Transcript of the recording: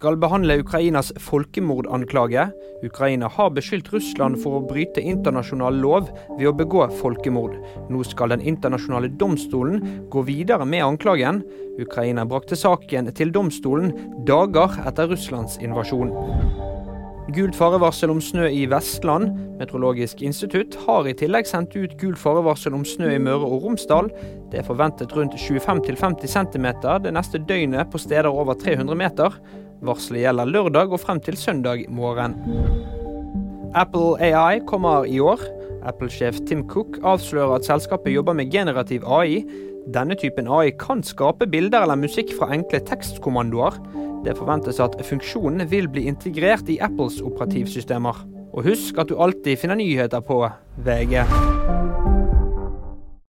skal behandle Ukrainas folkemordanklage. Ukraina har beskyldt Russland for å bryte internasjonal lov ved å begå folkemord. Nå skal den internasjonale domstolen gå videre med anklagen. Ukraina brakte saken til domstolen dager etter Russlands invasjon. Gult farevarsel om snø i Vestland. Meteorologisk institutt har i tillegg sendt ut gult farevarsel om snø i Møre og Romsdal. Det er forventet rundt 25-50 cm det neste døgnet på steder over 300 meter. Varselet gjelder lørdag og frem til søndag morgen. Apple AI kommer i år. Apple-sjef Tim Cook avslører at selskapet jobber med generativ AI. Denne typen AI kan skape bilder eller musikk fra enkle tekstkommandoer. Det forventes at funksjonen vil bli integrert i Apples operativsystemer. Og husk at du alltid finner nyheter på VG.